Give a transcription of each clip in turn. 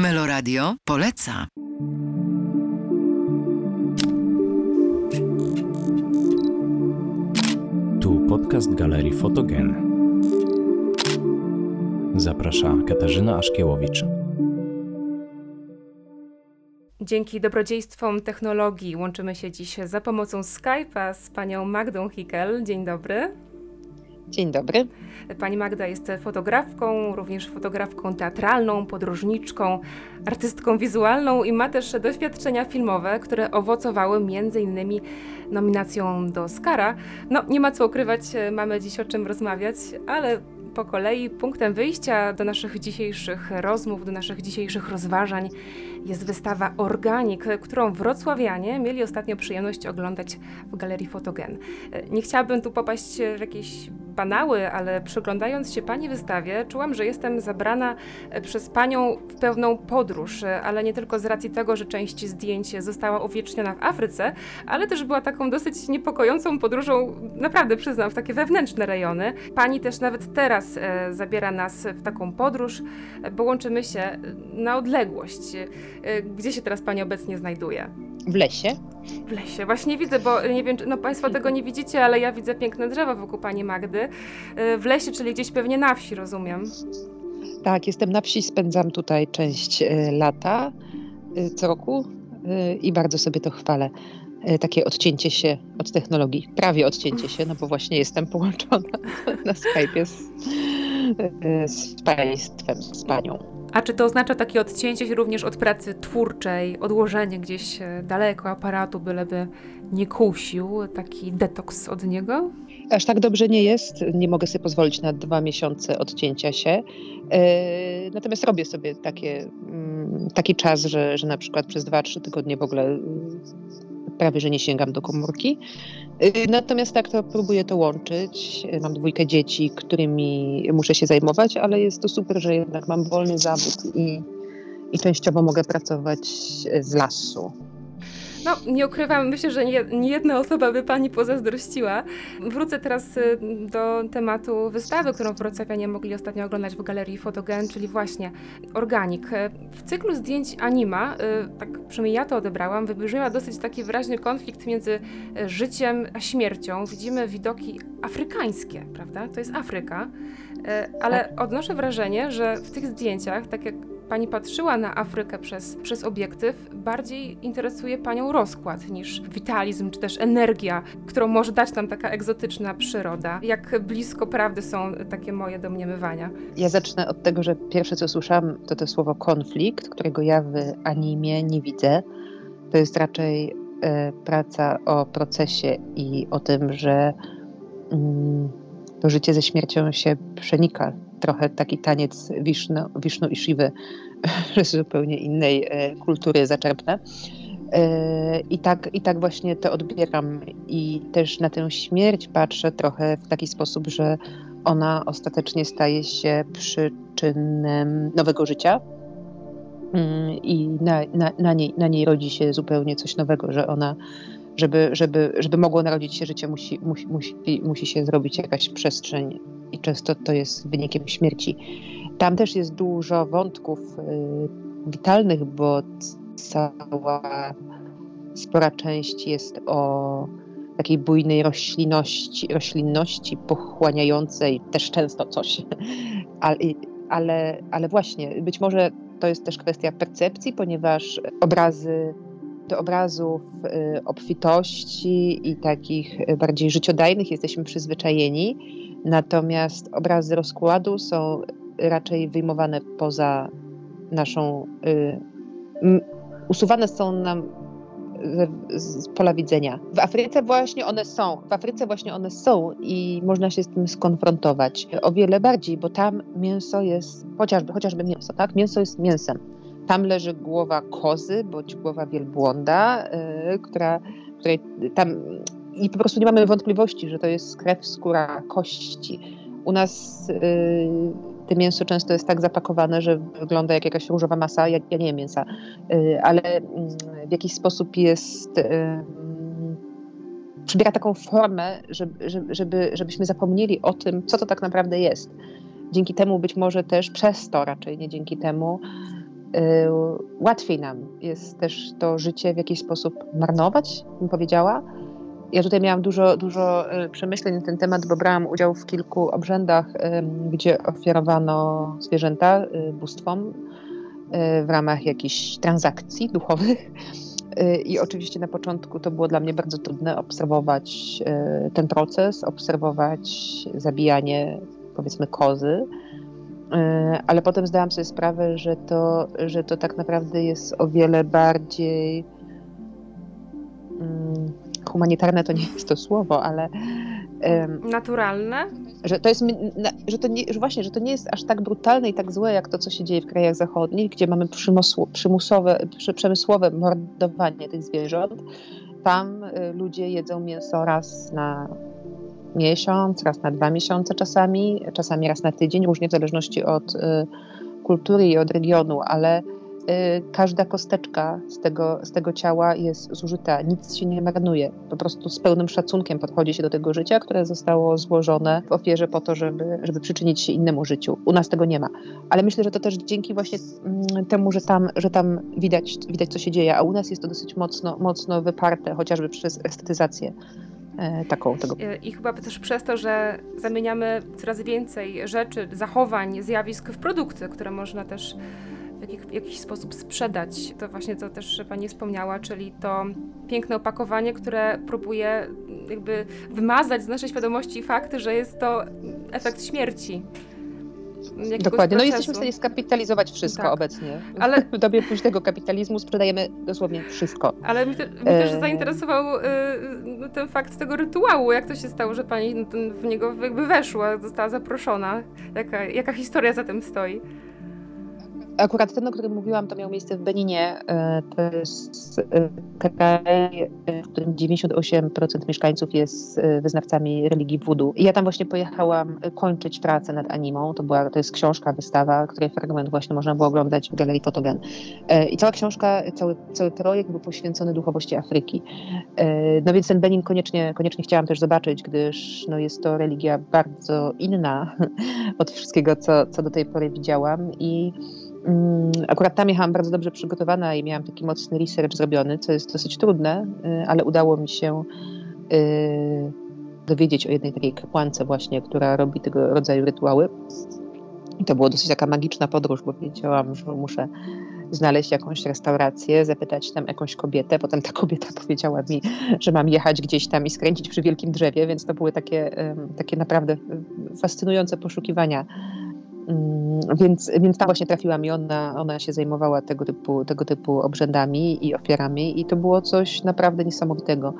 Meloradio poleca. Tu podcast Galerii Fotogen. Zaprasza Katarzyna Aszkiewowicz. Dzięki dobrodziejstwom technologii łączymy się dziś za pomocą Skype'a z panią Magdą Hickel. Dzień dobry. Dzień dobry. Pani Magda jest fotografką, również fotografką teatralną, podróżniczką, artystką wizualną i ma też doświadczenia filmowe, które owocowały innymi nominacją do Oscara. No, nie ma co ukrywać, mamy dziś o czym rozmawiać, ale po kolei punktem wyjścia do naszych dzisiejszych rozmów, do naszych dzisiejszych rozważań jest wystawa Organik, którą wrocławianie mieli ostatnio przyjemność oglądać w Galerii Fotogen. Nie chciałabym tu popaść w jakieś banały, ale przyglądając się Pani wystawie, czułam, że jestem zabrana przez Panią w pewną podróż, ale nie tylko z racji tego, że część zdjęć została uwieczniona w Afryce, ale też była taką dosyć niepokojącą podróżą, naprawdę przyznam, w takie wewnętrzne rejony. Pani też nawet teraz e, zabiera nas w taką podróż, bo łączymy się na odległość. E, gdzie się teraz Pani obecnie znajduje? W lesie. W lesie. Właśnie widzę, bo nie wiem, no Państwo tego nie widzicie, ale ja widzę piękne drzewa wokół Pani Magdy. E, w lesie, czyli gdzieś pewnie na wsi, rozumiem. Tak, jestem na wsi, spędzam tutaj część e, lata co roku i bardzo sobie to chwalę. Takie odcięcie się od technologii, prawie odcięcie się, no bo właśnie jestem połączona na Skype'ie z, z Państwem, z Panią. A czy to oznacza takie odcięcie się również od pracy twórczej, odłożenie gdzieś e, daleko aparatu, byleby nie kusił, taki detoks od niego? Aż tak dobrze nie jest. Nie mogę sobie pozwolić na dwa miesiące odcięcia się. E, natomiast robię sobie takie, mm, taki czas, że, że na przykład przez dwa, trzy tygodnie w ogóle prawie że nie sięgam do komórki. Y, natomiast tak to próbuję to łączyć. Mam dwójkę dzieci, którymi muszę się zajmować, ale jest to super, że jednak mam wolny zawód i, i częściowo mogę pracować z lasu. No, nie ukrywam, myślę, że nie, nie, jedna osoba by pani pozazdrościła. Wrócę teraz y, do tematu wystawy, którą wrocławianie mogli ostatnio oglądać w Galerii Fotogen, czyli właśnie Organik. W cyklu zdjęć Anima, y, tak przynajmniej ja to odebrałam, wybrzmiała dosyć taki wyraźny konflikt między y, życiem a śmiercią. Widzimy widoki afrykańskie, prawda? To jest Afryka. Ale tak. odnoszę wrażenie, że w tych zdjęciach, tak jak pani patrzyła na Afrykę przez, przez obiektyw, bardziej interesuje panią rozkład niż witalizm czy też energia, którą może dać nam taka egzotyczna przyroda. Jak blisko prawdy są takie moje domniemywania? Ja zacznę od tego, że pierwsze co słyszałam to to słowo konflikt, którego ja w animie nie widzę. To jest raczej e, praca o procesie i o tym, że mm, to życie ze śmiercią się przenika trochę taki taniec Wisznu, Wisznu i Shiwy z zupełnie innej e, kultury zaczerpnę. E, I tak, I tak właśnie to odbieram. I też na tę śmierć patrzę trochę w taki sposób, że ona ostatecznie staje się przyczynem nowego życia. Mm, I na, na, na, niej, na niej rodzi się zupełnie coś nowego, że ona, żeby, żeby, żeby mogło narodzić się życie, musi, musi, musi, musi się zrobić jakaś przestrzeń i często to jest wynikiem śmierci. Tam też jest dużo wątków y, witalnych, bo cała spora część jest o takiej bujnej roślinności, roślinności pochłaniającej też często coś. Ale, ale, ale właśnie, być może to jest też kwestia percepcji, ponieważ obrazy do obrazów y, obfitości i takich bardziej życiodajnych jesteśmy przyzwyczajeni, natomiast obrazy rozkładu są raczej wyjmowane poza naszą, y, usuwane są nam z, z, pola widzenia. W Afryce właśnie one są, w Afryce właśnie one są i można się z tym skonfrontować o wiele bardziej, bo tam mięso jest, chociażby, chociażby mięso, tak? Mięso jest mięsem. Tam leży głowa kozy bądź głowa wielbłąda, yy, która, której tam i po prostu nie mamy wątpliwości, że to jest krew, skóra, kości. U nas yy, te mięso często jest tak zapakowane, że wygląda jak jakaś różowa masa. Ja, ja nie jem mięsa, yy, ale yy, w jakiś sposób jest. Yy, przybiera taką formę, żeby, żeby, żebyśmy zapomnieli o tym, co to tak naprawdę jest. Dzięki temu być może też przez to raczej, nie dzięki temu, łatwiej nam jest też to życie w jakiś sposób marnować, bym powiedziała. Ja tutaj miałam dużo, dużo przemyśleń na ten temat, bo brałam udział w kilku obrzędach, gdzie ofiarowano zwierzęta bóstwom w ramach jakichś transakcji duchowych. I oczywiście na początku to było dla mnie bardzo trudne obserwować ten proces, obserwować zabijanie powiedzmy kozy, ale potem zdałam sobie sprawę, że to, że to tak naprawdę jest o wiele bardziej mm, humanitarne to nie jest to słowo, ale naturalne? Że to jest, że to nie, że właśnie, że to nie jest aż tak brutalne i tak złe, jak to, co się dzieje w krajach zachodnich, gdzie mamy przymusowe, przemysłowe mordowanie tych zwierząt. Tam y, ludzie jedzą mięso raz na miesiąc, raz na dwa miesiące czasami, czasami raz na tydzień, różnie w zależności od y, kultury i od regionu, ale każda kosteczka z tego, z tego ciała jest zużyta, nic się nie marnuje. Po prostu z pełnym szacunkiem podchodzi się do tego życia, które zostało złożone w ofierze po to, żeby, żeby przyczynić się innemu życiu. U nas tego nie ma. Ale myślę, że to też dzięki właśnie mm, temu, że tam, że tam widać, widać co się dzieje, a u nas jest to dosyć mocno, mocno wyparte, chociażby przez estetyzację e, taką tego. I chyba też przez to, że zamieniamy coraz więcej rzeczy, zachowań, zjawisk w produkty, które można też w jakiś, w jakiś sposób sprzedać. To właśnie to też Pani wspomniała, czyli to piękne opakowanie, które próbuje jakby wymazać z naszej świadomości fakty, że jest to efekt śmierci. Dokładnie. Procesu. No jesteśmy w stanie skapitalizować wszystko tak. obecnie. Ale... W dobie późnego kapitalizmu sprzedajemy dosłownie wszystko. Ale mnie, mnie też e, zainteresował y, no, ten fakt tego rytuału. Jak to się stało, że pani w niego jakby weszła, została zaproszona? Jaka, jaka historia za tym stoi? Akurat ten, o którym mówiłam, to miał miejsce w Beninie. E, to jest e, kraj, e, w którym 98% mieszkańców jest wyznawcami religii wudu. I ja tam właśnie pojechałam kończyć pracę nad animą. To, była, to jest książka, wystawa, której fragment właśnie można było oglądać w Galerii Fotogen. I cała książka, cały, cały projekt był poświęcony duchowości Afryki. No więc ten Benin koniecznie, koniecznie chciałam też zobaczyć, gdyż no, jest to religia bardzo inna od wszystkiego, co, co do tej pory widziałam. I akurat tam jechałam bardzo dobrze przygotowana i miałam taki mocny research zrobiony, co jest dosyć trudne, y, ale udało mi się y, dowiedzieć o jednej takiej kapłance właśnie, która robi tego rodzaju rytuały. I to było dosyć taka magiczna podróż, bo wiedziałam, że muszę znaleźć jakąś restaurację, zapytać tam jakąś kobietę. Potem ta kobieta powiedziała mi, że mam jechać gdzieś tam i skręcić przy wielkim drzewie, więc to były takie, takie naprawdę fascynujące poszukiwania Mm, więc, więc tam właśnie trafiłam i ona, ona się zajmowała tego typu, tego typu obrzędami i ofiarami i to było coś naprawdę niesamowitego.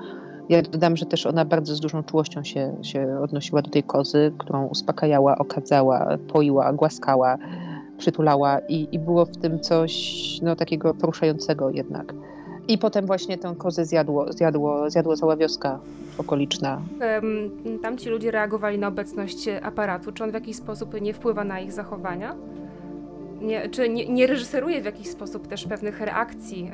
Ja dodam, że też ona bardzo z dużą czułością się, się odnosiła do tej kozy, którą uspokajała, okadzała, poiła, głaskała, przytulała i, i było w tym coś no, takiego poruszającego jednak. I potem właśnie tę kozę zjadło, zjadło, zjadło cała wioska okoliczna. Tam ci ludzie reagowali na obecność aparatu. Czy on w jakiś sposób nie wpływa na ich zachowania? Nie, czy nie, nie reżyseruje w jakiś sposób też pewnych reakcji,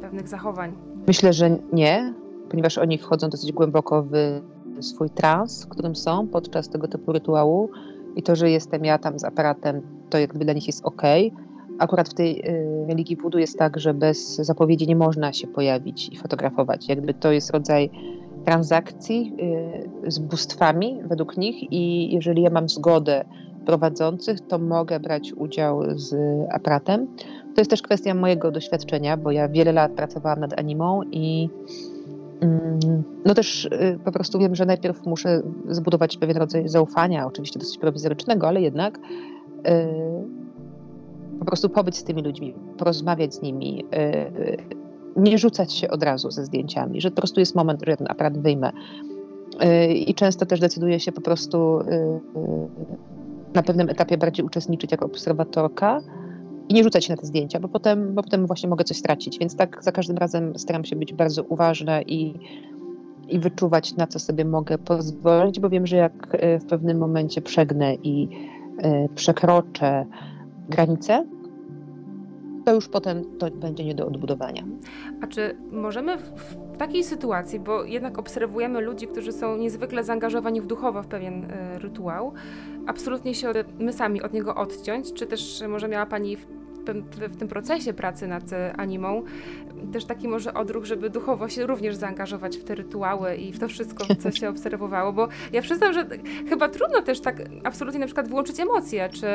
pewnych zachowań? Myślę, że nie, ponieważ oni wchodzą dosyć głęboko w swój trans, w którym są podczas tego typu rytuału i to, że jestem ja tam z aparatem, to jakby dla nich jest ok. Akurat w tej y, religii wudu jest tak, że bez zapowiedzi nie można się pojawić i fotografować. Jakby to jest rodzaj transakcji y, z bóstwami według nich i jeżeli ja mam zgodę prowadzących, to mogę brać udział z aparatem. To jest też kwestia mojego doświadczenia, bo ja wiele lat pracowałam nad animą i mm, no też y, po prostu wiem, że najpierw muszę zbudować pewien rodzaj zaufania, oczywiście dosyć prowizorycznego, ale jednak po prostu pobyć z tymi ludźmi, porozmawiać z nimi, y, nie rzucać się od razu ze zdjęciami, że po prostu jest moment, że ten aparat wyjmę. Y, I często też decyduję się po prostu y, na pewnym etapie bardziej uczestniczyć jako obserwatorka i nie rzucać się na te zdjęcia, bo potem, bo potem właśnie mogę coś stracić. Więc tak za każdym razem staram się być bardzo uważna i, i wyczuwać, na co sobie mogę pozwolić, bo wiem, że jak w pewnym momencie przegnę i przekroczę granice, to już potem to będzie nie do odbudowania. A czy możemy w takiej sytuacji, bo jednak obserwujemy ludzi, którzy są niezwykle zaangażowani w duchowo w pewien y, rytuał, absolutnie się my sami od niego odciąć, czy też może miała Pani w tym procesie pracy nad animą też taki może odruch, żeby duchowo się również zaangażować w te rytuały i w to wszystko, co się obserwowało, bo ja przyznam, że chyba trudno też tak absolutnie na przykład włączyć emocje, czy,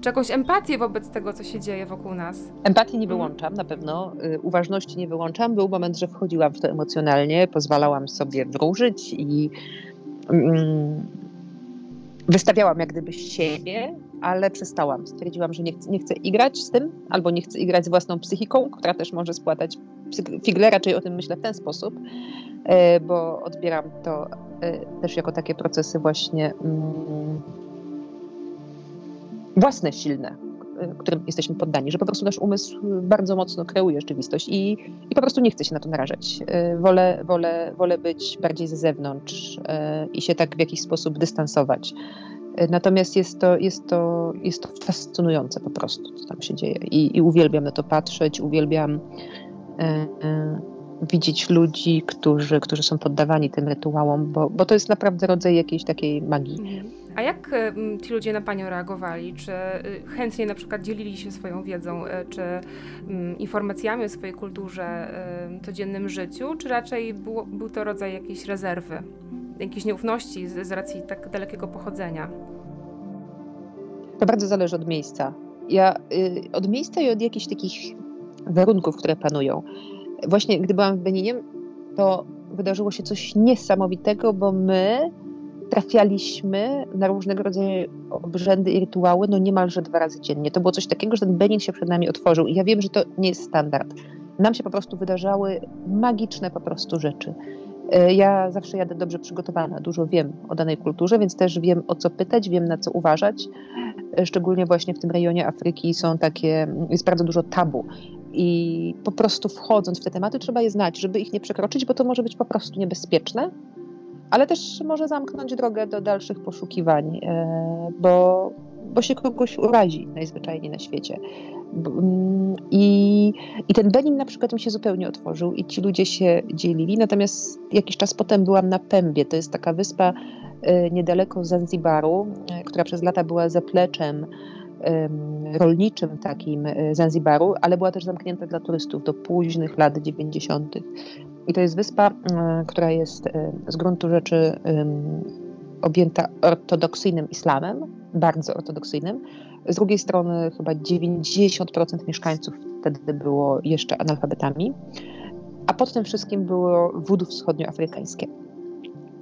czy jakąś empatię wobec tego, co się dzieje wokół nas. Empatii nie mhm. wyłączam na pewno, y, uważności nie wyłączam. Był moment, że wchodziłam w to emocjonalnie, pozwalałam sobie wróżyć i mm, wystawiałam jak gdyby siebie, ale przestałam. Stwierdziłam, że nie chcę, nie chcę igrać z tym, albo nie chcę igrać z własną psychiką, która też może spłatać figle, raczej o tym myślę w ten sposób, e, bo odbieram to e, też jako takie procesy właśnie mm, własne, silne, e, którym jesteśmy poddani, że po prostu nasz umysł bardzo mocno kreuje rzeczywistość i, i po prostu nie chce się na to narażać. Wolę, wolę, wolę być bardziej ze zewnątrz i się tak w jakiś sposób dystansować. Natomiast jest to, jest to, jest to fascynujące po prostu, co tam się dzieje. I, i uwielbiam na to patrzeć, uwielbiam e, e, widzieć ludzi, którzy, którzy są poddawani tym rytuałom, bo, bo to jest naprawdę rodzaj jakiejś takiej magii. A jak ci ludzie na Panią reagowali? Czy y, chętnie na przykład dzielili się swoją wiedzą, y, czy informacjami o swojej kulturze, codziennym życiu, czy raczej było, był to rodzaj jakiejś rezerwy? jakiejś nieufności z, z racji tak dalekiego pochodzenia? To bardzo zależy od miejsca. Ja, y, od miejsca i od jakichś takich warunków, które panują. Właśnie gdy byłam w Beninie, to wydarzyło się coś niesamowitego, bo my trafialiśmy na różnego rodzaju obrzędy i rytuały no niemalże dwa razy dziennie. To było coś takiego, że ten Benin się przed nami otworzył i ja wiem, że to nie jest standard. Nam się po prostu wydarzały magiczne po prostu rzeczy. E, ja zawsze jadę dobrze przygotowana, dużo wiem o danej kulturze, więc też wiem o co pytać, wiem na co uważać. E, szczególnie właśnie w tym rejonie Afryki są takie, jest bardzo dużo tabu. I po prostu wchodząc w te tematy, trzeba je znać, żeby ich nie przekroczyć, bo to może być po prostu niebezpieczne, ale też może zamknąć drogę do dalszych poszukiwań, e, bo, bo się kogoś urazi najzwyczajniej na świecie. Mm, I, I ten Benin na przykład mi się zupełnie otworzył i ci ludzie się dzielili. Natomiast jakiś czas potem byłam na Pębie. To jest taka wyspa e, niedaleko Zanzibaru, e, która przez lata była zapleczem rolniczym takim Zanzibaru, ale była też zamknięta dla turystów do późnych lat 90. I to jest wyspa, która jest z gruntu rzeczy objęta ortodoksyjnym islamem, bardzo ortodoksyjnym. Z drugiej strony chyba 90% mieszkańców wtedy było jeszcze analfabetami, a pod tym wszystkim było wudu wschodnioafrykańskie.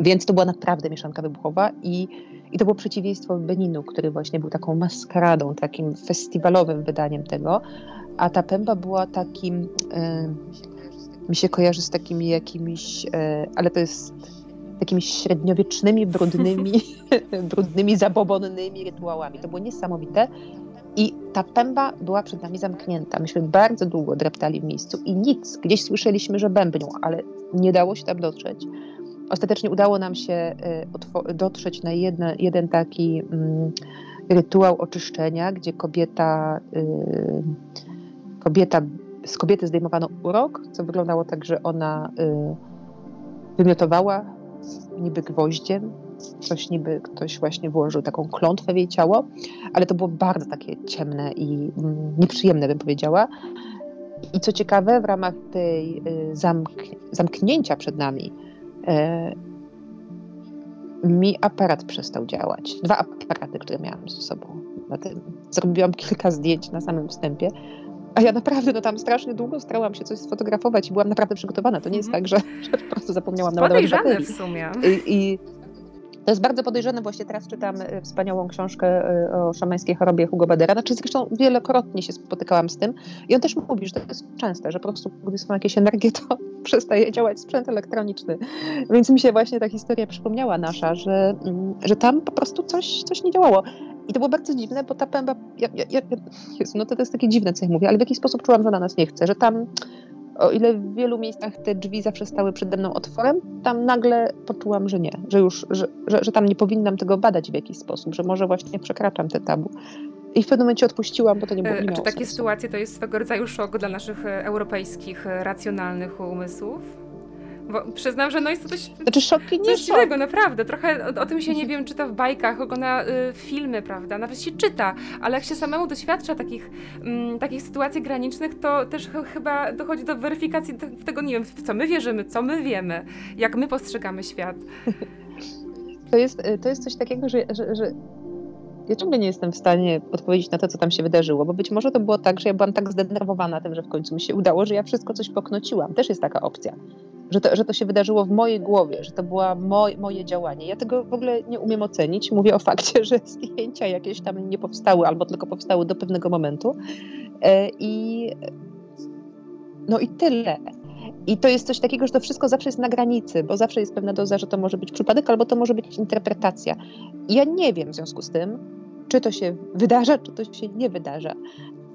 Więc to była naprawdę mieszanka wybuchowa i, i to było przeciwieństwo Beninu, który właśnie był taką maskaradą, takim festiwalowym wydaniem tego, a ta pęba była takim, y, mi się kojarzy z takimi jakimiś, y, ale to jest takimi średniowiecznymi, brudnymi, brudnymi, zabobonnymi rytuałami. To było niesamowite. I ta pęba była przed nami zamknięta. Myśmy bardzo długo dreptali w miejscu i nic. Gdzieś słyszeliśmy, że bębnią, ale nie dało się tam dotrzeć. Ostatecznie udało nam się y, dotrzeć na jedne, jeden taki mm, rytuał oczyszczenia, gdzie kobieta, y, kobieta, z kobiety zdejmowano urok, co wyglądało tak, że ona y, wymiotowała niby gwoździem, coś niby ktoś właśnie włożył taką klątwę w jej ciało, ale to było bardzo takie ciemne i mm, nieprzyjemne, bym powiedziała. I co ciekawe, w ramach tej y, zamk zamknięcia przed nami y, mi aparat przestał działać. Dwa aparaty, które miałam ze sobą na tym. Zrobiłam kilka zdjęć na samym wstępie, a ja naprawdę no tam strasznie długo starałam się coś sfotografować i byłam naprawdę przygotowana. To nie jest mm tak, że, że, po prostu zapomniałam naładować baterii. w sumie. I, I, to jest bardzo podejrzane. Właśnie teraz czytam e, wspaniałą książkę e, o szamańskiej chorobie Hugo Badera. Znaczy zresztą wielokrotnie się spotykałam z tym i on też mówi, że to jest częste, że po prostu gdy są jakieś energie, to przestaje działać sprzęt elektroniczny. Więc mi się właśnie ta historia przypomniała nasza, że, mm, że tam po prostu coś, coś nie działało. I to było bardzo dziwne, bo ta pęba, ja, ja, ja, Jezu, no to, to jest takie dziwne, co ja mówię, ale w jakiś sposób czułam, że ona nas nie chce, że tam, o ile w wielu miejscach te drzwi zawsze stały przede mną otworem, tam nagle poczułam, że nie, że już, że, że, że tam nie powinnam tego badać w jakiś sposób, że może właśnie przekraczam te tabu. I w pewnym momencie odpuściłam, bo to nie było nie Czy takie sensu. sytuacje to jest swego rodzaju szok dla naszych e, europejskich, e, racjonalnych umysłów? Bo przyznam, że no jest to coś, znaczy szokki, nie coś dziwnego, naprawdę. Trochę o, o, tym się nie wiem, czyta w bajkach, ogląda y, filmy, prawda? Nawet się czyta, ale jak się samemu doświadcza takich, mm, takich sytuacji granicznych, to też ch chyba dochodzi do weryfikacji tego, nie wiem, w co my wierzymy, co my wiemy, jak my postrzegamy świat. To jest, y, to jest coś takiego, że, że, że ja ciągle nie jestem w stanie odpowiedzieć na to, co tam się wydarzyło, bo być może to było tak, że ja byłam tak zdenerwowana tym, że w końcu mi się udało, że ja wszystko coś poknociłam. Też jest taka opcja, że to, że to się wydarzyło w mojej głowie, że to było moj, moje działanie. Ja tego w ogóle nie umiem ocenić. Mówię o fakcie, że zdjęcia jakieś tam nie powstały albo tylko powstały do pewnego momentu. E, I no i tyle. I to jest coś takiego, że to wszystko zawsze jest na granicy, bo zawsze jest pewna doza, że to może być przypadek, albo to może być interpretacja. I ja nie wiem w związku z tym, czy to się wydarza, czy to się nie wydarza.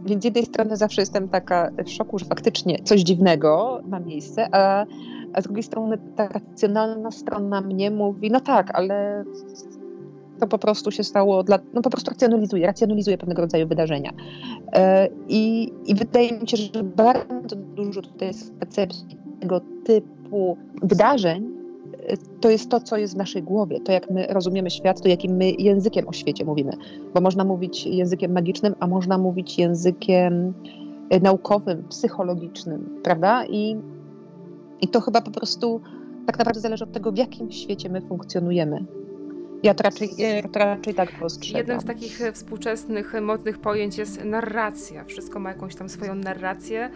Więc z jednej strony zawsze jestem taka w szoku, że faktycznie coś dziwnego ma miejsce, a, a z drugiej strony ta racjonalna strona mnie mówi, no tak, ale to po prostu się stało, dla, no po prostu racjonalizuje, racjonalizuje pewnego rodzaju wydarzenia. E, I, I wydaje mi się, że bardzo dużo tutaj jest percepcji tego typu wydarzeń, e, to jest to, co jest w naszej głowie, to jak my rozumiemy świat, to jakim my językiem o świecie mówimy. Bo można mówić językiem magicznym, a można mówić językiem e, naukowym, psychologicznym, prawda? I, i to chyba po prostu tak naprawdę zależy od tego, w jakim świecie my funkcjonujemy. Ja to raczej, ja to raczej tak postrzegam. Jednym z takich e, współczesnych, e, modnych pojęć jest narracja. Wszystko ma jakąś tam swoją narrację,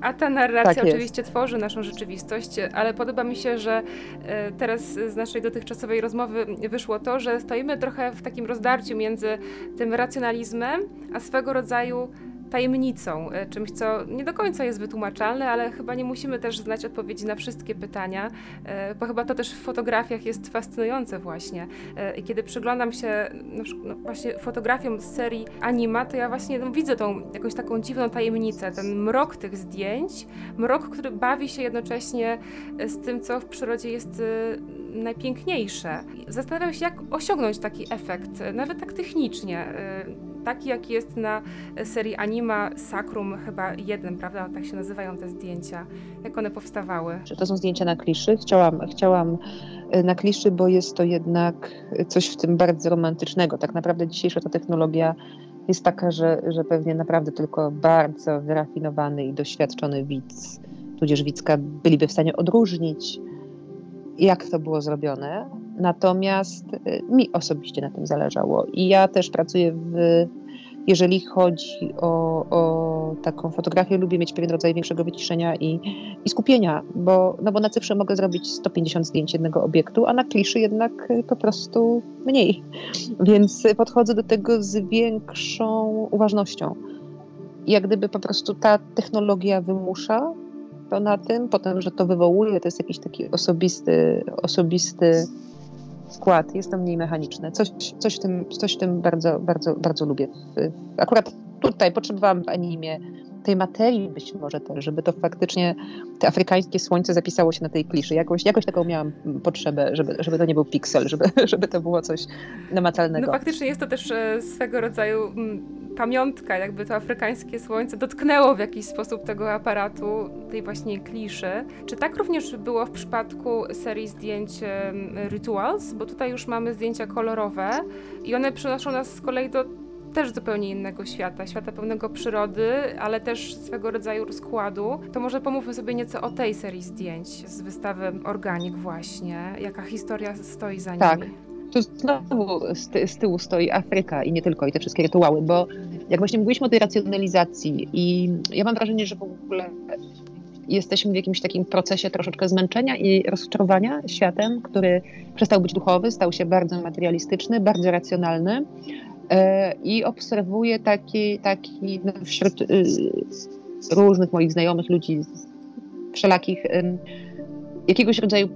a ta narracja tak oczywiście tworzy naszą rzeczywistość, ale podoba mi się, że e, teraz z naszej dotychczasowej rozmowy wyszło to, że stoimy trochę w takim rozdarciu między tym racjonalizmem, a swego rodzaju tajemnicą, e, czymś, co nie do końca jest wytłumaczalne, ale chyba nie musimy też znać odpowiedzi na wszystkie pytania, e, bo chyba to też w fotografiach jest fascynujące właśnie. E, I kiedy przyglądam się no, właśnie fotografiom z serii Anima, to ja właśnie no, widzę tą jakąś taką dziwną tajemnicę, ten mrok tych zdjęć, mrok, który bawi się jednocześnie z tym, co w przyrodzie jest najpiękniejsze. Zastanawiam się, jak osiągnąć taki efekt, nawet tak technicznie taki jaki jest na serii Anima Sacrum chyba jeden, prawda? Tak się nazywają te zdjęcia. Jak one powstawały? To są zdjęcia na kliszy. Chciałam, chciałam e, na kliszy, bo jest to jednak coś w tym bardzo romantycznego. Tak naprawdę dzisiejsza ta technologia jest taka, że, że pewnie naprawdę tylko bardzo wyrafinowany i doświadczony widz, tudzież widzka byliby w stanie odróżnić, jak to było zrobione, Natomiast y, mi osobiście na tym zależało i ja też pracuję w jeżeli chodzi o, o, taką fotografię, lubię mieć pewien rodzaj większego wyciszenia i, i, skupienia, bo, no bo na cyfrze mogę zrobić 150 zdjęć jednego obiektu, a na kliszy jednak po prostu mniej. Więc podchodzę do tego z większą uważnością. Jak gdyby po prostu ta technologia wymusza to na tym, potem, że to wywołuje, to jest jakiś taki osobisty, osobisty skład, jest to mniej mechaniczne. Coś, coś, w, tym, coś w tym bardzo, bardzo, bardzo lubię. Akurat tutaj potrzebowałam w animie tej materii być może też, żeby to faktycznie te afrykańskie słońce zapisało się na tej kliszy. Jakoś, jakoś taką miałam potrzebę, żeby, żeby to nie był piksel, żeby, żeby to było coś namacalnego. No faktycznie jest to też e, swego rodzaju mm, pamiątka, jakby to afrykańskie słońce dotknęło w jakiś sposób tego aparatu, tej właśnie kliszy. Czy tak również było w przypadku serii zdjęć Rituals? Bo tutaj już mamy zdjęcia kolorowe i one przenoszą nas z kolei do też zupełnie innego świata, świata pełnego przyrody, ale też swego rodzaju rozkładu. To może pomówmy sobie nieco o tej serii zdjęć z wystawy Organik właśnie. Jaka historia stoi za nimi? Tak. Tu znowu z, ty, z, tyłu stoi Afryka i nie tylko, i te wszystkie rytuały, bo jak właśnie mówiliśmy o tej racjonalizacji i ja mam wrażenie, że w ogóle jesteśmy w jakimś takim procesie troszeczkę zmęczenia i rozczarowania światem, który przestał być duchowy, stał się bardzo materialistyczny, bardzo racjonalny i obserwuję taki, taki no, wśród y, różnych moich znajomych ludzi wszelakich jakiegoś rodzaju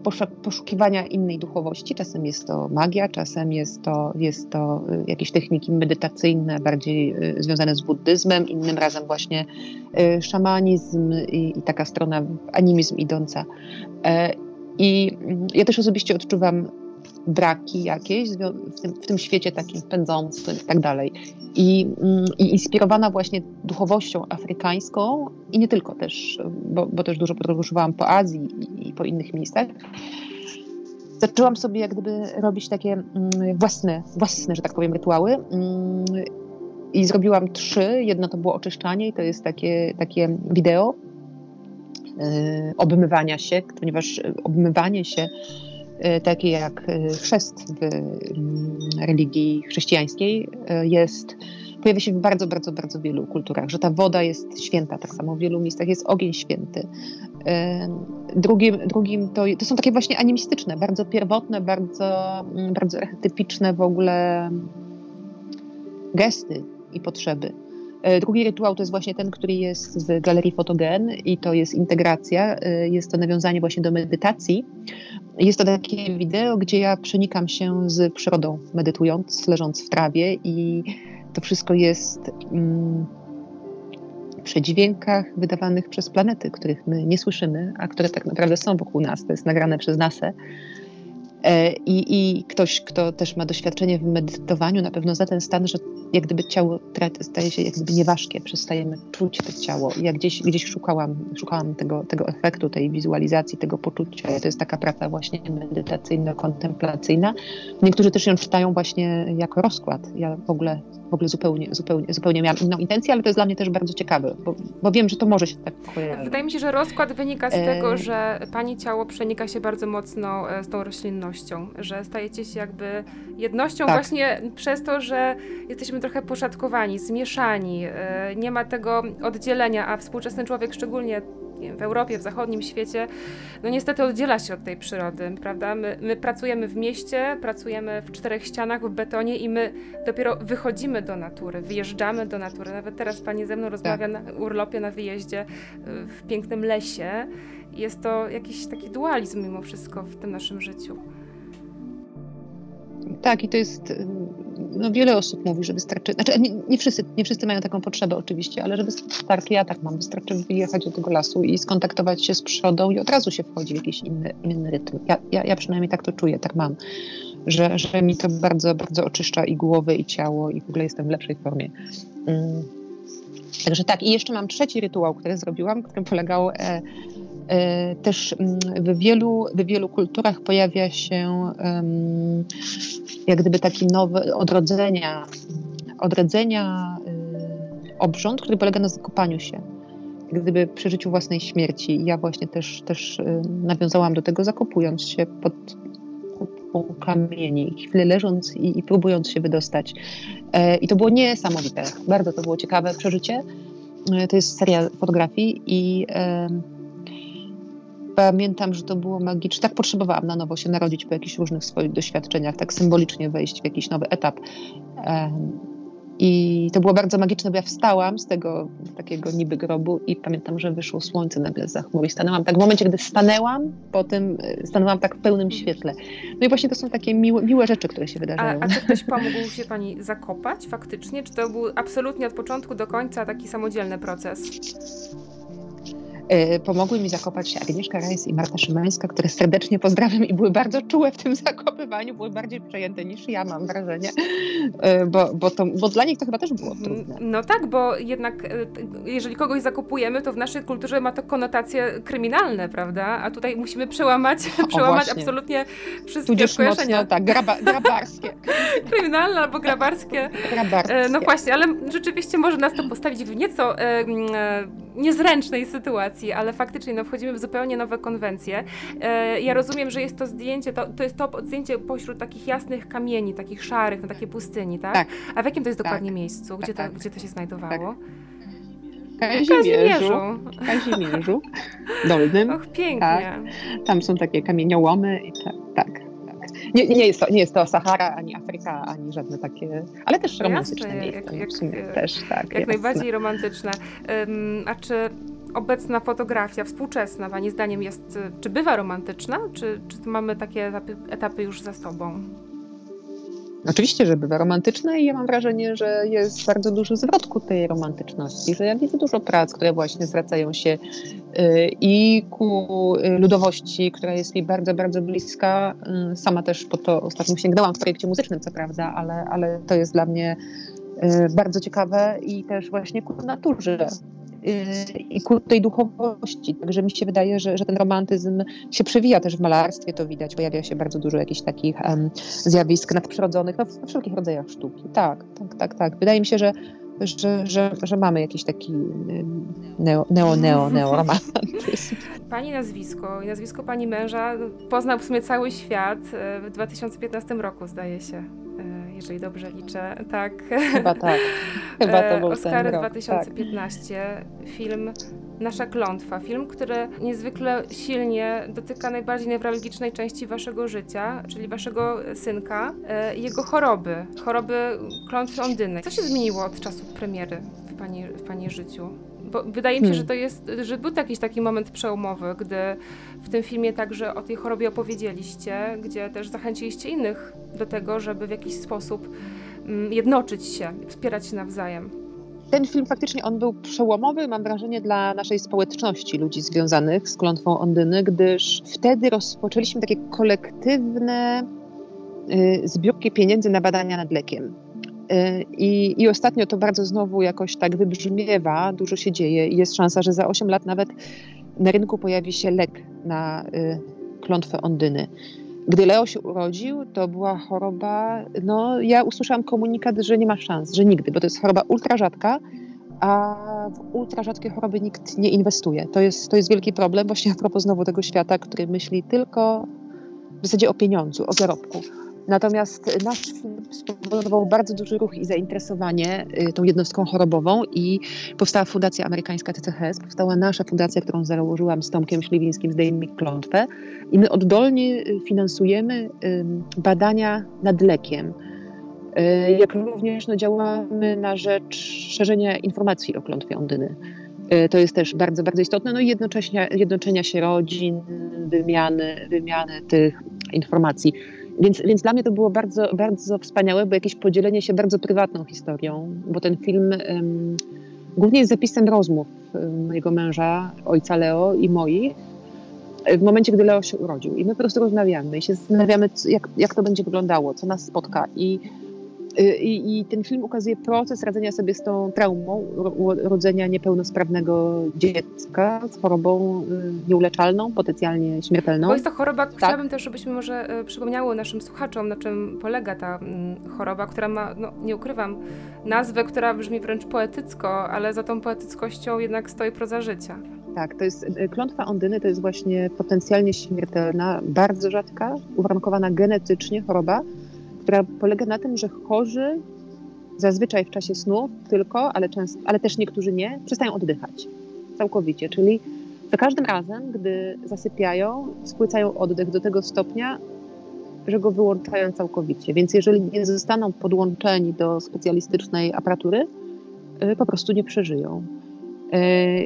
poszukiwania innej duchowości. Czasem jest to magia, czasem jest to, jest to y, jakieś techniki medytacyjne, bardziej y, związane z buddyzmem, innym razem właśnie szamanizm i, i taka strona animizm idąca. E, I mm, ja też osobiście odczuwam braki jakieś w tym, w tym świecie takim pędzącym i tak dalej. I, mm, I, inspirowana właśnie duchowością afrykańską i nie tylko też, bo, bo też dużo podróżowałam po Azji i, i, po innych miejscach, zaczęłam sobie jak gdyby robić takie mm, własne, własne, że tak powiem, rytuały. Mm, I zrobiłam trzy. Jedno to było oczyszczanie i to jest takie, takie wideo y, obmywania się, ponieważ obmywanie się takie jak y, chrzest w mm, religii chrześcijańskiej jest pojawia się w bardzo, bardzo, bardzo wielu kulturach, że ta woda jest święta, tak samo w wielu miejscach jest ogień święty. Drugim, drugim to, to są takie właśnie animistyczne, bardzo pierwotne, bardzo, mm, bardzo archetypiczne w ogóle gesty i potrzeby. E, drugi rytuał to jest właśnie ten, który jest w Galerii Fotogen i to jest integracja, e, jest to nawiązanie właśnie do medytacji. Jest to takie wideo, gdzie ja przenikam się z przyrodą, medytując, leżąc w trawie i to wszystko jest mm, przy dźwiękach wydawanych przez planety, których my nie słyszymy, a które tak naprawdę są wokół nas. To jest nagrane przez NASA. E, I, I, ktoś, kto też ma doświadczenie w medytowaniu, na pewno za ten stan, że jak gdyby ciało staje się jak gdyby nieważkie, przestajemy czuć to ciało. Ja gdzieś, gdzieś szukałam, szukałam tego, tego efektu, tej wizualizacji, tego poczucia. To jest taka praca właśnie medytacyjno-kontemplacyjna. Niektórzy też ją czytają właśnie jako rozkład. Ja w ogóle, w ogóle zupełnie, zupełnie, zupełnie miałam inną intencję, ale to jest dla mnie też bardzo ciekawe, bo, bo wiem, że to może się tak kojarzyć. Wydaje mi się, że rozkład wynika z tego, że pani ciało przenika się bardzo mocno e, z tą roślinnością, że stajecie się jakby jednością tak. właśnie przez to, że jesteśmy trochę poszatkowani, zmieszani, e, nie ma tego oddzielenia, a współczesny człowiek, szczególnie w Europie, w zachodnim świecie, no niestety oddziela się od tej przyrody, prawda? My, my, pracujemy w mieście, pracujemy w czterech ścianach, w betonie i my dopiero wychodzimy do natury, wyjeżdżamy do natury. Nawet teraz pani ze mną rozmawia tak. na urlopie, na wyjeździe e, w pięknym lesie. Jest to jakiś taki dualizm mimo wszystko w tym naszym życiu. Tak, i to jest no wiele osób mówi, że wystarczy, znaczy nie, nie, wszyscy, nie wszyscy mają taką potrzebę oczywiście, ale że wystarczy, ja tak mam, wystarczy wyjechać do tego lasu i skontaktować się z przyrodą i od razu się wchodzi w jakiś inny, inny rytm. Ja, ja, ja przynajmniej tak to czuję, tak mam, że, że mi to bardzo, bardzo oczyszcza i głowę, i ciało i w ogóle jestem w lepszej formie. Mm. Także tak, i jeszcze mam trzeci rytuał, który zrobiłam, który polegał e, też mm, w wielu, w wielu kulturach pojawia się jak gdyby taki nowy odrodzenia, odrodzenia y, obrząd, który polega na zakopaniu się. Gdyby przy życiu własnej śmierci. Ja właśnie też, też y, nawiązałam do tego, zakopując się pod kupą kamieni, chwilę leżąc i, i próbując się wydostać. E, I to było niesamowite. Bardzo to było ciekawe przeżycie. E, to jest seria fotografii i pamiętam, że to było magiczne. Tak potrzebowałam na nowo się narodzić po jakichś różnych swoich doświadczeniach, tak symbolicznie wejść w jakiś nowy etap. I to było bardzo magiczne, bo ja wstałam z tego takiego niby grobu i pamiętam, że wyszło słońce nagle za chmur i stanęłam tak w momencie, gdy stanęłam, potem e, stanęłam tak w pełnym świetle. No i właśnie to są takie miłe, miłe rzeczy, które się wydarzają. A, a czy ktoś pomógł się Pani zakopać faktycznie? Czy to był absolutnie od początku do końca taki samodzielny proces? E, pomogły mi zakopać się Agnieszka Rajs i Marta Szymańska, które serdecznie pozdrawiam i były bardzo czułe w tym zakopywaniu, były bardziej przejęte niż ja, mam wrażenie, e, bo, bo, to, bo dla nich to chyba też było trudne. No tak, bo jednak e, jeżeli kogoś zakupujemy, to w naszej kulturze ma to konotacje kryminalne, prawda? A tutaj musimy przełamać, przełamać absolutnie wszystkie Tudzież skojarzenia. Mocno, tak, graba, grabarskie. Kryminalne albo grabarskie. grabarskie. No właśnie, ale rzeczywiście może nas to postawić w nieco e, niezręcznej sytuacji, ale faktycznie no, wchodzimy w zupełnie nowe konwencje. E, ja rozumiem, że jest to zdjęcie, to, to jest to zdjęcie pośród takich jasnych kamieni, takich szarych, na takiej pustyni, tak? tak. A w jakim to jest dokładnie tak. miejscu? Gdzie, tak, to, gdzie to się znajdowało? Kazimierzu. Kazimierzu. Dolnym. Och, pięknie. Tak. Tam są takie kamieniołomy i tak. tak. Nie, nie, jest to, nie jest to Sahara, ani Afryka, ani żadne takie, ale też romantyczne jasne, miejsce. Jak, jak, też, tak, jak najbardziej romantyczne. Um, a czy obecna fotografia, współczesna, Pani zdaniem jest, czy bywa romantyczna, czy, czy mamy takie etapy, etapy już za sobą? Oczywiście, że bywa romantyczne i ja mam wrażenie, że jest bardzo duży zwrot ku tej romantyczności, że ja widzę dużo prac, które właśnie zwracają się y, i ku y, ludowości, która jest mi bardzo, bardzo bliska. Y, sama też po to ostatnio sięgnęłam w projekcie muzycznym, co prawda, ale, ale to jest dla mnie bardzo ciekawe i też właśnie ku naturze i ku tej duchowości. Także mi się wydaje, że, że ten romantyzm się przewija też w malarstwie, to widać. Pojawia się bardzo dużo jakichś takich um, zjawisk nadprzyrodzonych, no, w wszelkich rodzajach sztuki. Tak, tak, tak, tak. Wydaje mi się, że że, że, że mamy jakiś taki neo, neo, neo, neo. Pani nazwisko i nazwisko pani męża poznał w sumie cały świat e, w 2015 roku, zdaje się jeżeli dobrze liczę. Tak. Chyba tak. Chyba to był Oscary ten 2015, tak. film Nasza klątwa. Film, który niezwykle silnie dotyka najbardziej newralgicznej części waszego życia, czyli waszego synka e, i jego choroby. Choroby klątwy Ondyny. Co się zmieniło od czasu premiery w pani, w pani życiu? Bo wydaje mi się, hmm. że to jest, że był jakiś taki moment przełomowy, gdy w tym filmie także o tej chorobie opowiedzieliście, gdzie też zachęciliście innych do tego, żeby w jakiś sposób mm, jednoczyć się, wspierać się nawzajem. Ten film faktycznie on był przełomowy, mam wrażenie, dla naszej społeczności, ludzi związanych z klątwą Ondyny, gdyż wtedy rozpoczęliśmy takie kolektywne y, zbiórki pieniędzy na badania nad lekiem. Y, I, I ostatnio to bardzo znowu jakoś tak wybrzmiewa, dużo się dzieje i jest szansa, że za 8 lat nawet na rynku pojawi się lek na y, klątwę Ondyny. Gdy Leo się urodził, to była choroba, no ja usłyszałam komunikat, że nie ma szans, że nigdy, bo to jest choroba ultra rzadka, a w ultra rzadkie choroby nikt nie inwestuje. To jest, to jest wielki problem właśnie a propos znowu tego świata, który myśli tylko w zasadzie o pieniądzu, o zarobku. Natomiast nasz spowodował bardzo duży ruch i zainteresowanie y, tą jednostką chorobową i powstała Fundacja Amerykańska TCHS, powstała nasza fundacja, którą założyłam z Tomkiem Śliwińskim, Zdejmij Klątwę i my oddolnie y, finansujemy badania nad lekiem. Y, jak również no, działamy na rzecz szerzenia informacji o klątwie Ondyny. To jest też bardzo, bardzo istotne. No i jednoczenia się rodzin, wymiany, wymiany tych informacji. Więc, więc dla mnie to było bardzo, bardzo wspaniałe, bo jakieś podzielenie się bardzo prywatną historią, bo ten film um, głównie jest zapisem rozmów mojego męża, ojca Leo i moich, w momencie, gdy Leo się urodził. I my po prostu rozmawiamy i się zastanawiamy, jak, jak to będzie wyglądało, co nas spotka. I I, I, ten film ukazuje proces radzenia sobie z tą traumą rodzenia niepełnosprawnego dziecka z chorobą y, nieuleczalną, potencjalnie śmiertelną. Bo jest to choroba, tak. chciałabym też, żebyśmy może y, przypomniały naszym słuchaczom, na czym polega ta mm, choroba, która ma, no, nie ukrywam, nazwę, która brzmi wręcz poetycko, ale za tą poetyckością jednak stoi proza życia. Tak, to jest klątwa Ondyny, to jest właśnie potencjalnie śmiertelna, bardzo rzadka, uwarunkowana genetycznie choroba, która polega na tym, że chorzy zazwyczaj w czasie snu tylko, ale, często, ale też niektórzy nie, przestają oddychać całkowicie. Czyli za każdym razem, gdy zasypiają, spłycają oddech do tego stopnia, że go wyłączają całkowicie. Więc jeżeli nie zostaną podłączeni do specjalistycznej aparatury, y, po prostu nie przeżyją. E,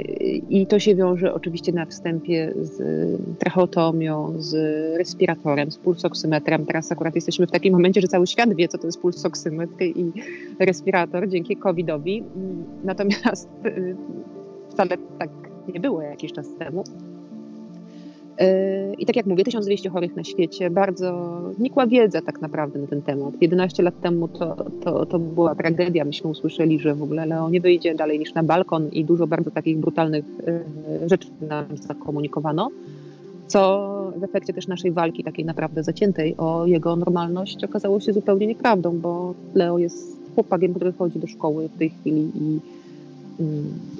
I to się wiąże oczywiście na wstępie z tracheotomią, z respiratorem, z pulsoksymetrem. Teraz akurat jesteśmy w takim momencie, że cały świat wie, co to jest pulsoksymetr i respirator dzięki COVID-owi. Natomiast y, wcale tak nie było jakiś czas temu. I tak jak mówię, 1200 chorych na świecie, bardzo nikła wiedza tak naprawdę na ten temat. 11 lat temu to, to, to była tragedia. Myśmy usłyszeli, że w ogóle Leo nie wyjdzie dalej niż na balkon i dużo bardzo takich brutalnych y, rzeczy nam zakomunikowano, co w efekcie też naszej walki takiej naprawdę zaciętej o jego normalność okazało się zupełnie nieprawdą, bo Leo jest chłopakiem, który chodzi do szkoły w tej chwili i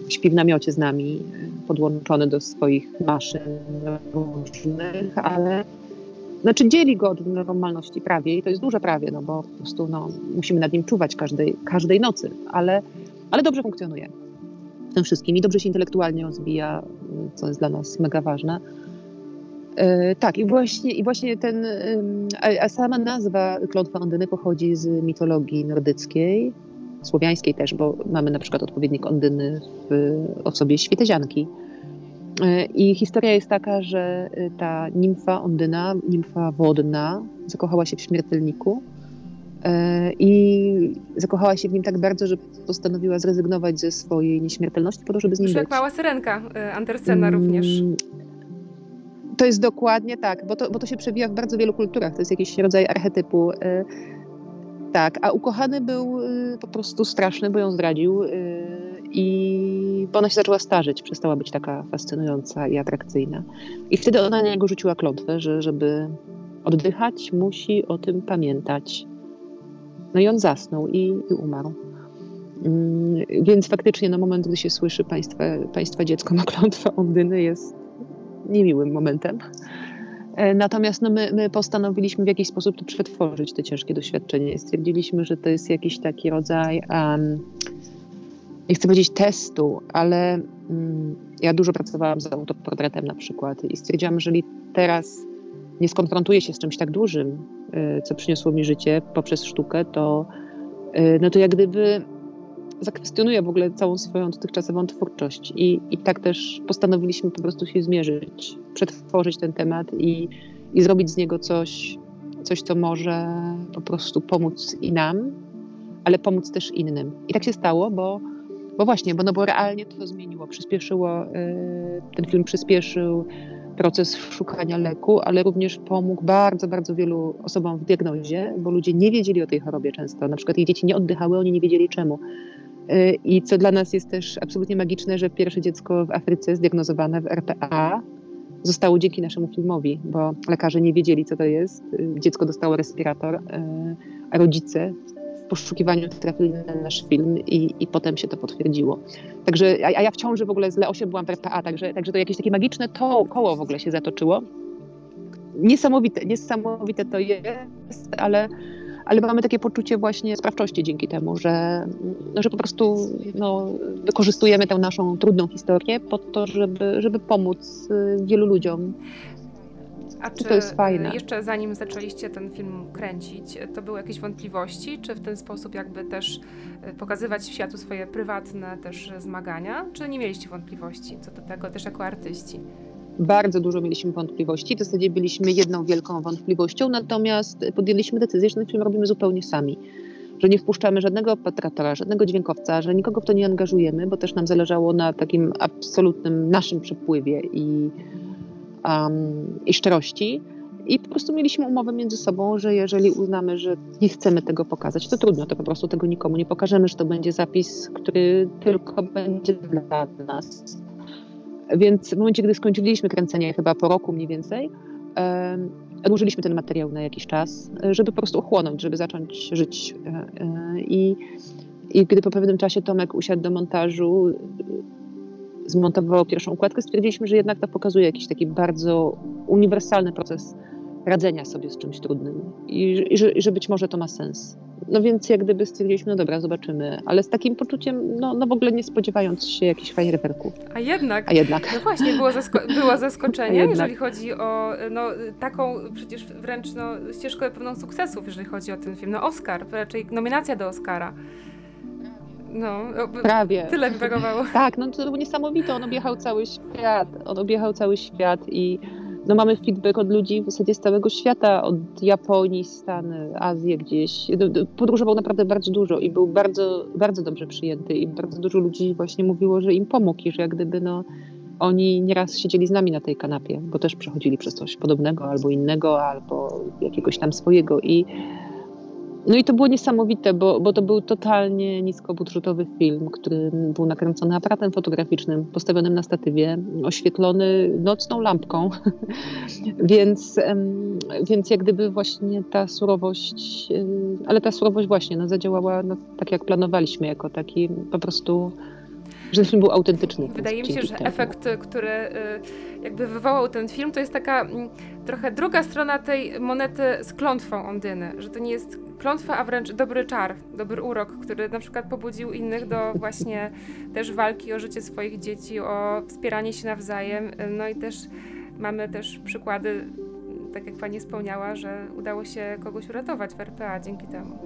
śpi w namiocie z nami, podłączony do swoich maszyn różnych, ale znaczy dzieli go od normalności prawie i to jest duże prawie, no bo po prostu no, musimy nad nim czuwać każdej, każdej nocy, ale, ale dobrze funkcjonuje w tym wszystkim i dobrze się intelektualnie rozwija, co jest dla nas mega ważne. Yy, tak, i właśnie, i właśnie ten, yy, a sama nazwa Klątwa Ondyny pochodzi z mitologii nordyckiej, słowiańskiej też, bo mamy na przykład odpowiednik Ondyny w osobie Świetezianki. E, I historia jest taka, że e, ta nimfa Ondyna, nimfa wodna, zakochała się w śmiertelniku E, I zakochała się w nim tak bardzo, że postanowiła zrezygnować ze swojej nieśmiertelności po to, żeby z nim być. mała syrenka Andersena mm, również. To jest dokładnie tak, bo to, bo to się przewija w bardzo wielu kulturach. To jest jakiś rodzaj archetypu. Tak, a ukochany był po prostu straszny, bo ją zdradził i bo ona się zaczęła starzeć, przestała być taka fascynująca i atrakcyjna. I wtedy ona na niego rzuciła klątwę, że żeby oddychać, musi o tym pamiętać. No i on zasnął i, i umarł. Mm, więc faktycznie na moment, gdy się słyszy państwa, państwa dziecko ma klątwę Ondyny jest niemiłym momentem. E, natomiast no my, my, postanowiliśmy w jakiś sposób to przetworzyć, te ciężkie doświadczenie. Stwierdziliśmy, że to jest jakiś taki rodzaj, um, nie chcę powiedzieć testu, ale um, ja dużo pracowałam z autoportretem na przykład i stwierdziłam, że jeżeli teraz nie skonfrontuję się z czymś tak dużym, y, co przyniosło mi życie poprzez sztukę, to, y, no to jak gdyby zakwestionuję w ogóle całą swoją dotychczasową twórczość. I, I tak też postanowiliśmy po prostu się zmierzyć, przetworzyć ten temat i, i zrobić z niego coś, coś, co może po prostu pomóc i nam, ale pomóc też innym. I tak się stało, bo, bo właśnie, bo, no bo realnie to zmieniło, przyspieszyło, y, ten film przyspieszył proces szukania leku, ale również pomógł bardzo, bardzo wielu osobom w diagnozie, bo ludzie nie wiedzieli o tej chorobie często. Na przykład ich dzieci nie oddychały, oni nie wiedzieli czemu. Y, I co dla nas jest też absolutnie magiczne, że pierwsze dziecko w Afryce zdiagnozowane w RPA zostało dzięki naszemu filmowi, bo lekarze nie wiedzieli, co to jest. Y, dziecko dostało respirator, y, a rodzice poszukiwaniu trafili na nasz film i, i potem się to potwierdziło. Także, a, ja w ciąży w ogóle z Leosiem byłam w RPA, także, także to jakieś takie magiczne to, koło w ogóle się zatoczyło. Niesamowite, niesamowite to jest, ale, ale mamy takie poczucie właśnie sprawczości dzięki temu, że, no, że po prostu no, wykorzystujemy tę naszą trudną historię po to, żeby, żeby pomóc y, wielu ludziom. A czy to jest fajne? jeszcze zanim zaczęliście ten film kręcić, to były jakieś wątpliwości? Czy w ten sposób jakby też e, pokazywać światu swoje prywatne też zmagania? Czy nie mieliście wątpliwości co do tego też jako artyści? Bardzo dużo mieliśmy wątpliwości. W zasadzie byliśmy jedną wielką wątpliwością, natomiast podjęliśmy decyzję, że ten film robimy zupełnie sami. Że nie wpuszczamy żadnego operatora, żadnego dźwiękowca, że nikogo w to nie angażujemy, bo też nam zależało na takim absolutnym naszym przepływie i um, i szczerości. I po prostu mieliśmy umowę między sobą, że jeżeli uznamy, że nie chcemy tego pokazać, to trudno, to po prostu tego nikomu nie pokażemy, że to będzie zapis, który tylko będzie dla nas. Więc w momencie, gdy skończyliśmy kręcenie, chyba po roku mniej więcej, odłożyliśmy ten materiał na jakiś czas, żeby po prostu ochłonąć, żeby zacząć żyć. E, e, I, i gdy po pewnym czasie Tomek usiadł do montażu, zmontowało pierwszą układkę, stwierdziliśmy, że jednak to pokazuje jakiś taki bardzo uniwersalny proces radzenia sobie z czymś trudnym i, i, że, i że być może to ma sens. No więc jak gdyby stwierdziliśmy, no dobra, zobaczymy, ale z takim poczuciem, no, no w ogóle nie spodziewając się jakichś fajerwerków. A jednak, A jednak. No właśnie, było, zasko było zaskoczenie, jeżeli chodzi o no, taką przecież wręcz no, ścieżkę pewną sukcesów, jeżeli chodzi o ten film. No Oscar, raczej nominacja do Oscara. No, prawie. Tyle mi brakowało. tak, no to było niesamowite. On objechał cały świat. On objechał cały świat i no mamy feedback od ludzi w zasadzie z całego świata, od Japonii, Stany, Azji gdzieś. Podróżował naprawdę bardzo dużo i był bardzo, bardzo dobrze przyjęty i bardzo dużo ludzi właśnie mówiło, że im pomógł i że jak gdyby no oni nieraz siedzieli z nami na tej kanapie, bo też przechodzili przez coś podobnego albo innego, albo jakiegoś tam swojego i no i to było niesamowite, bo, bo to był totalnie niskobudżetowy film, który był nakręcony aparatem fotograficznym, postawionym na statywie, oświetlony nocną lampką. więc, więc jak gdyby właśnie ta surowość, ale ta surowość właśnie no, zadziałała no, tak, jak planowaliśmy, jako taki po prostu że film był autentyczny. Wydaje mi się, że temu. efekt, który y, jakby wywołał ten film, to jest taka mm, trochę druga strona tej monety z klątwą Ondyny, że to nie jest klątwa, a wręcz dobry czar, dobry urok, który na przykład pobudził innych do właśnie też walki o życie swoich dzieci, o wspieranie się nawzajem. No i też mamy też przykłady, tak jak pani wspomniała, że udało się kogoś uratować w RPA dzięki temu.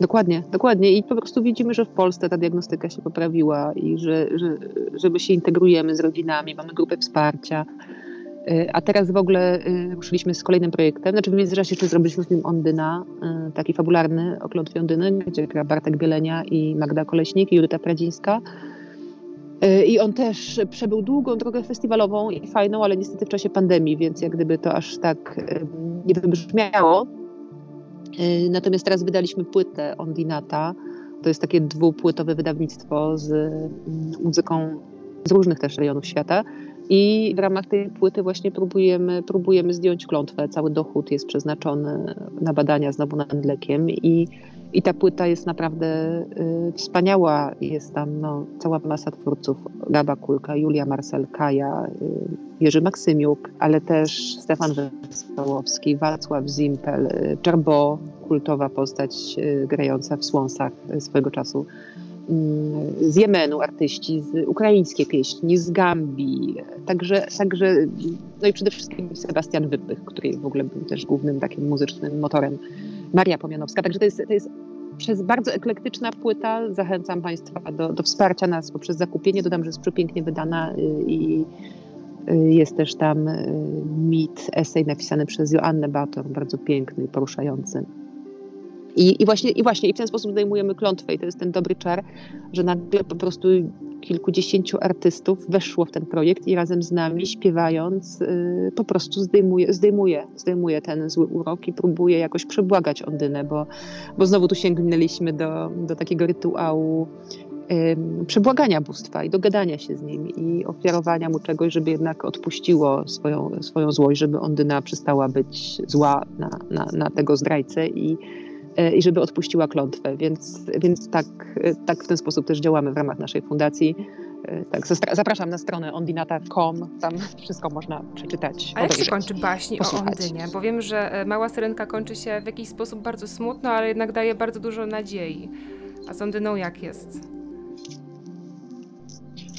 Dokładnie, dokładnie. I po prostu widzimy, że w Polsce ta diagnostyka się poprawiła i że, że, że my się integrujemy z rodzinami, mamy grupę wsparcia A teraz w ogóle ruszyliśmy z kolejnym projektem. Znaczy w międzyczasie jeszcze zrobiliśmy film Ondyna, taki fabularny o klątwie Ondyny, gdzie gra Bartek Bielenia i Magda Koleśnik i Judyta Pradzińska. I on też przebył długą drogę festiwalową i fajną, ale niestety w czasie pandemii, więc jak gdyby to aż tak nie wybrzmiało. Natomiast teraz wydaliśmy płytę Ondinata. To jest takie dwupłytowe wydawnictwo z muzyką z różnych też rejonów świata. I w ramach tej płyty właśnie próbujemy, próbujemy zdjąć klątwę. Cały dochód jest przeznaczony na badania znowu nad mlekiem i i ta płyta jest naprawdę y, wspaniała. Jest tam no, cała masa twórców. Gaba Kulka, Julia Marcel, Kaja, y, Jerzy Maksymiuk, ale też Stefan Wesołowski, Wacław Zimpel, y, Czerbo, kultowa postać y, grająca w Słonsach swojego czasu. Y, z Jemenu artyści, z ukraińskie pieśni, z Gambii, także, także no i przede wszystkim Sebastian Wypych, który w ogóle był też głównym takim muzycznym motorem Maria Pomianowska. Także to jest, to jest przez bardzo eklektyczna płyta. Zachęcam Państwa do, do wsparcia nas poprzez zakupienie. Dodam, że jest przepięknie wydana y, i y, jest też tam y, mit, esej napisany przez Joannę Bator, bardzo piękny i poruszający. I, i, właśnie, I właśnie i w ten sposób zdejmujemy klątwę i to jest ten dobry czar, że nagle po prostu kilkudziesięciu artystów weszło w ten projekt i razem z nami śpiewając yy, po prostu zdejmuje, zdejmuje, zdejmuje ten zły urok i próbuje jakoś przebłagać Ondynę, bo, bo znowu tu sięgnęliśmy do, do takiego rytuału yy, przebłagania bóstwa i dogadania się z nim i ofiarowania mu czegoś, żeby jednak odpuściło swoją, swoją złość, żeby Ondyna przestała być zła na, na, na tego zdrajcę i i żeby odpuściła klątwę. Więc, więc tak, tak w ten sposób też działamy w ramach naszej fundacji. E, tak, zapraszam na stronę ondinata.com, tam wszystko można przeczytać. A jak się kończy posłuchać. o Ondynie? Bo wiem, że e, Mała Syrenka kończy się w jakiś sposób bardzo smutno, ale jednak daje bardzo dużo nadziei. A z Ondyną jak jest?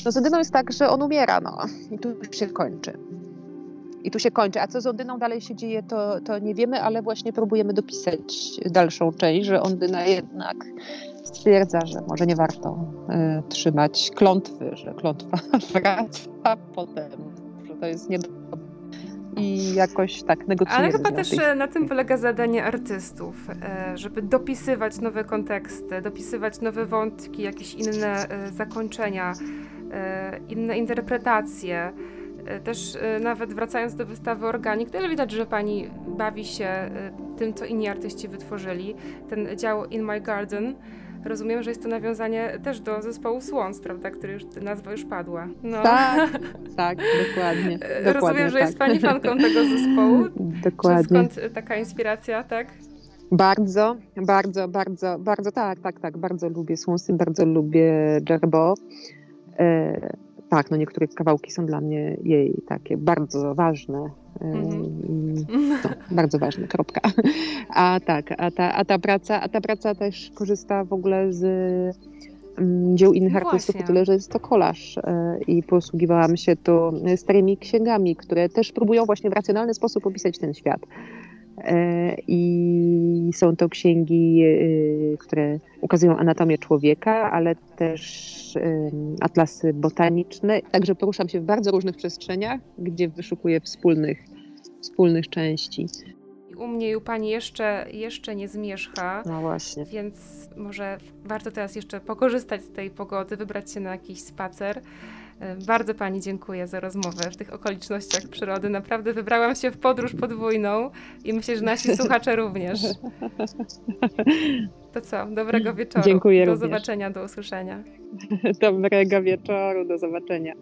No z Ondyną jest tak, że on umiera, no i tu się kończy. I tu się kończy. A co z Ondyną dalej się dzieje, to, to nie wiemy, ale właśnie próbujemy dopisać dalszą część, że Ondyna jednak stwierdza, że może nie warto y, trzymać klątwy, że klątwa wraca potem, że to jest niedobre i jakoś tak negocjujemy. Ale chyba też tej... na tym polega zadanie artystów, e, żeby dopisywać nowe konteksty, dopisywać nowe wątki, jakieś inne e, zakończenia, inne interpretacje. E, też e, nawet wracając do wystawy Organik, też widać, że pani bawi się e, tym, co inni artyści wytworzyli. Ten dział In My Garden. Rozumiem, że jest to nawiązanie też do zespołu Swans, prawda, który już, nazwa już padła. No. Tak, tak, dokładnie. dokładnie Rozumiem, że tak. jest pani fanką tego zespołu. Dokładnie. Czy skąd taka inspiracja, tak? Bardzo, bardzo, bardzo, bardzo, tak, tak, tak, bardzo lubię Swonsy, bardzo lubię Jerbo. Tak, no niektóre kawałki są dla mnie jej takie bardzo ważne. Mm-hmm. No, bardzo ważne, kropka. A tak, a ta, a ta praca, a ta praca też korzysta w ogóle z um, dzieł innych no artystów, o tyle, że jest to kolaż e, i posługiwałam się tu starymi księgami, które też próbują właśnie w racjonalny sposób opisać ten świat. E, I są to księgi, e, które ukazują anatomię człowieka, ale też atlasy botaniczne. Także poruszam się w bardzo różnych przestrzeniach, gdzie wyszukuję wspólnych, wspólnych części. U mnie i u Pani jeszcze, jeszcze nie zmierzcha. No właśnie. Więc może warto teraz jeszcze pokorzystać z tej pogody, wybrać się na jakiś spacer. E, bardzo Pani dziękuję za rozmowę w tych okolicznościach przyrody. Naprawdę wybrałam się w podróż podwójną i myślę, że nasi słuchacze również. To co, dobrego wieczoru. Dziękuję Do również. zobaczenia, do usłyszenia. Dobrego wieczoru, do zobaczenia.